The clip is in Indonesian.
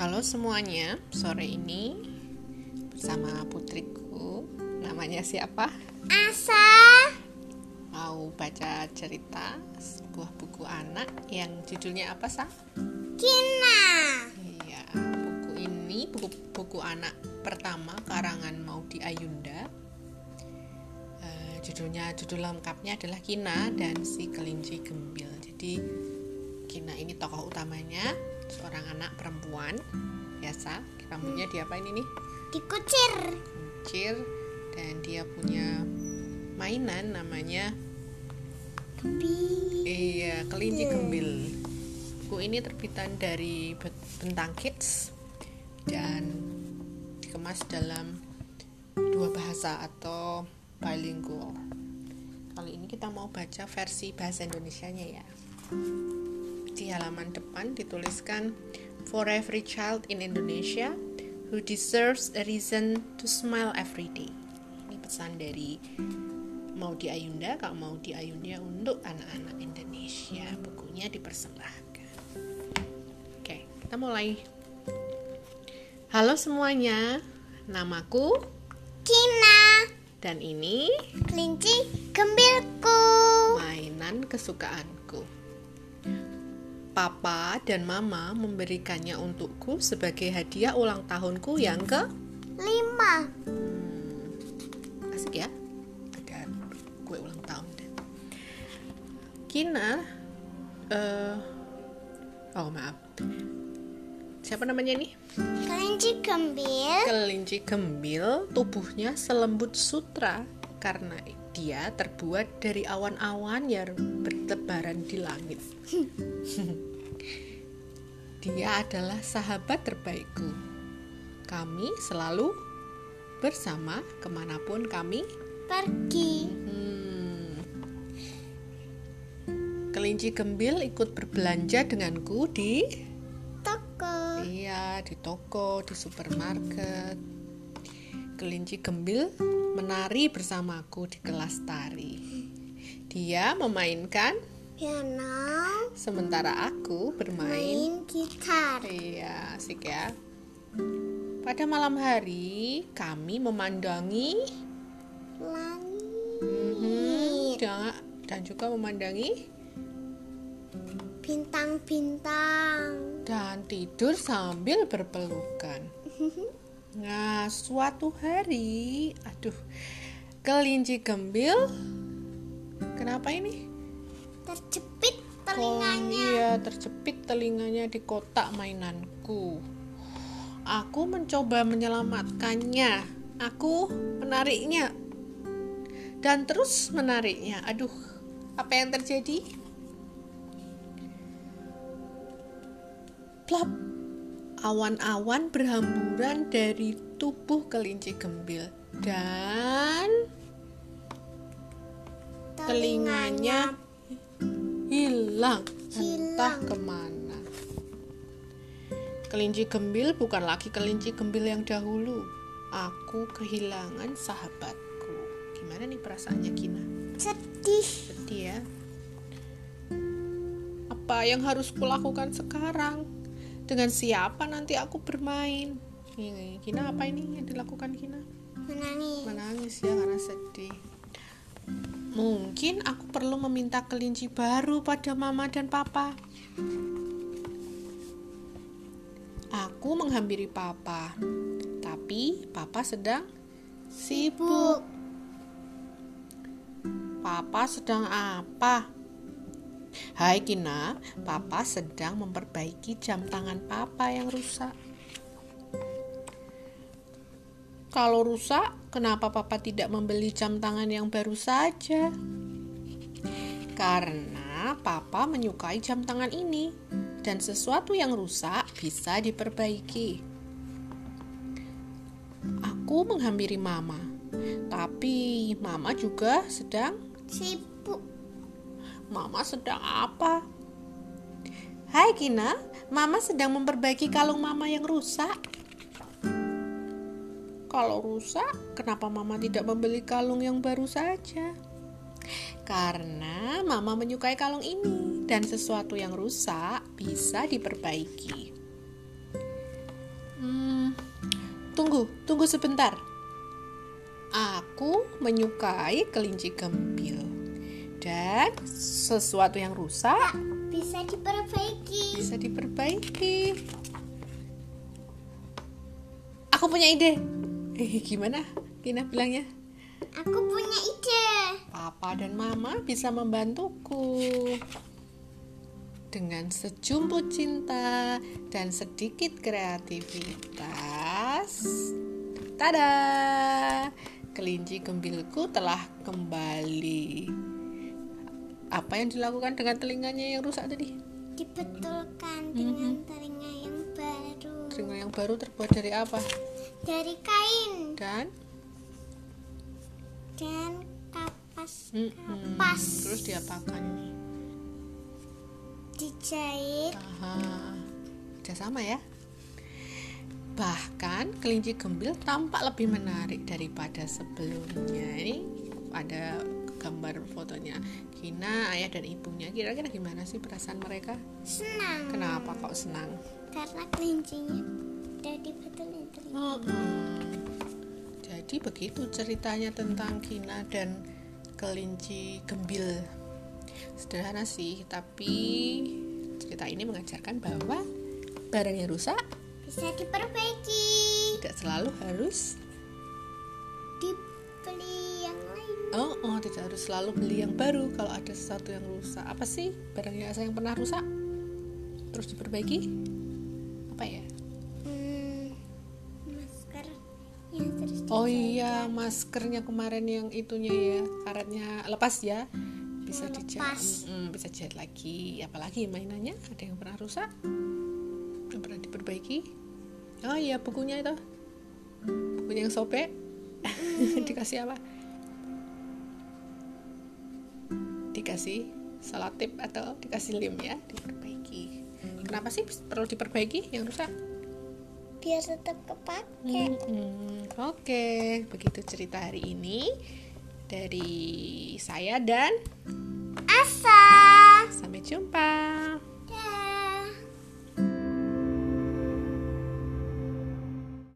Halo semuanya, sore ini bersama putriku. Namanya siapa? Asa Mau baca cerita sebuah buku anak yang judulnya apa sah? Kina Iya, buku ini buku buku anak pertama karangan Maudi Ayunda. Eh, judulnya judul lengkapnya adalah Kina dan si kelinci gembil. Jadi Kina ini tokoh utamanya seorang anak perempuan biasa. Rambutnya diapain ini dikucir. Kucir dan dia punya mainan namanya bi iya kelinci gembil buku ini terbitan dari Bentang Kids dan dikemas dalam dua bahasa atau bilingual. Kali ini kita mau baca versi bahasa Indonesianya ya di halaman depan dituliskan for every child in Indonesia who deserves a reason to smile every day. Ini pesan dari Maudi Ayunda, Kak Maudi Ayunda untuk anak-anak Indonesia. Bukunya dipersembahkan. Oke, kita mulai. Halo semuanya, namaku Kina dan ini kelinci gembilku mainan kesukaanku. Papa dan Mama memberikannya untukku sebagai hadiah ulang tahunku yang ke lima. Asik ya. Ada kue ulang tahun. Kina eh oh maaf. Siapa namanya nih kelinci gembil. Kelinci gembil tubuhnya selembut sutra karena dia terbuat dari awan-awan yang bertebaran di langit dia adalah sahabat terbaikku kami selalu bersama ke mana pun kami pergi Hmm. Kelinci gembil ikut berbelanja denganku di toko iya di toko, di supermarket. Kelinci gembil menari bersamaku di kelas tari. Dia memainkan piano sementara aku bermain. main gitar Iya, asik ya. Pada malam hari kami memandangi langit dan, dan juga memandangi bintang-bintang dan tidur sambil berpelukan. Nah, suatu hari, aduh, kelinci gembil, kenapa ini? terjepit telinganya iya, terjepit telinganya di kotak mainanku. Aku mencoba menyelamatkannya. Aku menariknya dan terus menariknya. Aduh, apa yang terjadi? Plop. Awan-awan berhamburan dari tubuh kelinci gembil dan telinganya hilang entah ke mana. Kelinci gembil bukan lagi kelinci gembil yang dahulu. Aku kehilangan sahabatku. Gimana nih perasaannya Kina? sedih Sedih ya. Apa yang harus kulakukan sekarang? Dengan siapa nanti aku bermain? Ini, Kina apa ini yang dilakukan Kina? menangis Menangis ya karena sedih. Mungkin aku perlu meminta kelinci baru pada mama dan papa. Aku menghampiri papa, tapi papa sedang sibuk. Papa sedang apa? Hai Kina, papa sedang memperbaiki jam tangan papa yang rusak. Kalau rusak, kenapa papa tidak membeli jam tangan yang baru saja? Karena papa menyukai jam tangan ini dan sesuatu yang rusak bisa diperbaiki. Aku menghampiri mama, tapi mama juga sedang sibuk Mama sedang apa? Hai Kina, Mama sedang memperbaiki kalung Mama yang rusak. Kalau rusak, kenapa Mama tidak membeli kalung yang baru saja? Karena Mama menyukai kalung ini dan sesuatu yang rusak bisa diperbaiki. Hmm, tunggu, tunggu sebentar. Aku menyukai kelinci gembil. Dan sesuatu yang rusak Bisa diperbaiki. bisa diperbaiki. Aku punya ide. Eh, gimana? Kina bilangnya? Aku punya ide. Papa dan Mama bisa membantuku dengan sejumput cinta dan sedikit kreativitas. Tada! Kelinci gembilku telah kembali. Apa yang dilakukan dengan telinganya yang rusak tadi? Dibetulkan dengan telinga yang baru. Telinga yang baru terbuat dari apa? Dari kain Dan dan kapas Mm-mm. kapas terus diapakan dijahit Aha, udah sama ya. Bahkan kelinci gembil tampak lebih menarik daripada sebelumnya. Ini ada gambar fotonya Kina, ayah dan ibunya. Kira-kira gimana sih perasaan mereka? senang Kenapa kok senang? karena kelincinya udah dibetulin telinga. Mm-mm. Jadi begitu ceritanya tentang Kina dan kelinci gembil. Sederhana sih, tapi cerita ini mengajarkan bahwa barang yang rusak bisa diperbaiki tidak selalu harus dibeli oh, oh tidak harus selalu beli yang baru. Kalau ada sesuatu yang rusak apa sih barang biasa yang pernah rusak? Terus diperbaiki? Apa ya? Hmm, masker. Yang terus oh iya maskernya kemarin yang itunya ya karetnya lepas ya. Bisa Oh, dijahit lepas. Mm, bisa jahit lagi. Apalagi mainannya ada yang pernah rusak yang pernah diperbaiki. Oh iya bukunya itu. Bukunya yang sobek. Dikasih apa dikasih selotip atau dikasih lem ya diperbaiki. Kenapa sih perlu diperbaiki? Yang rusak? Biar tetap kepake. Hmm, Oke, begitu cerita hari ini dari saya dan asa. sampai jumpa.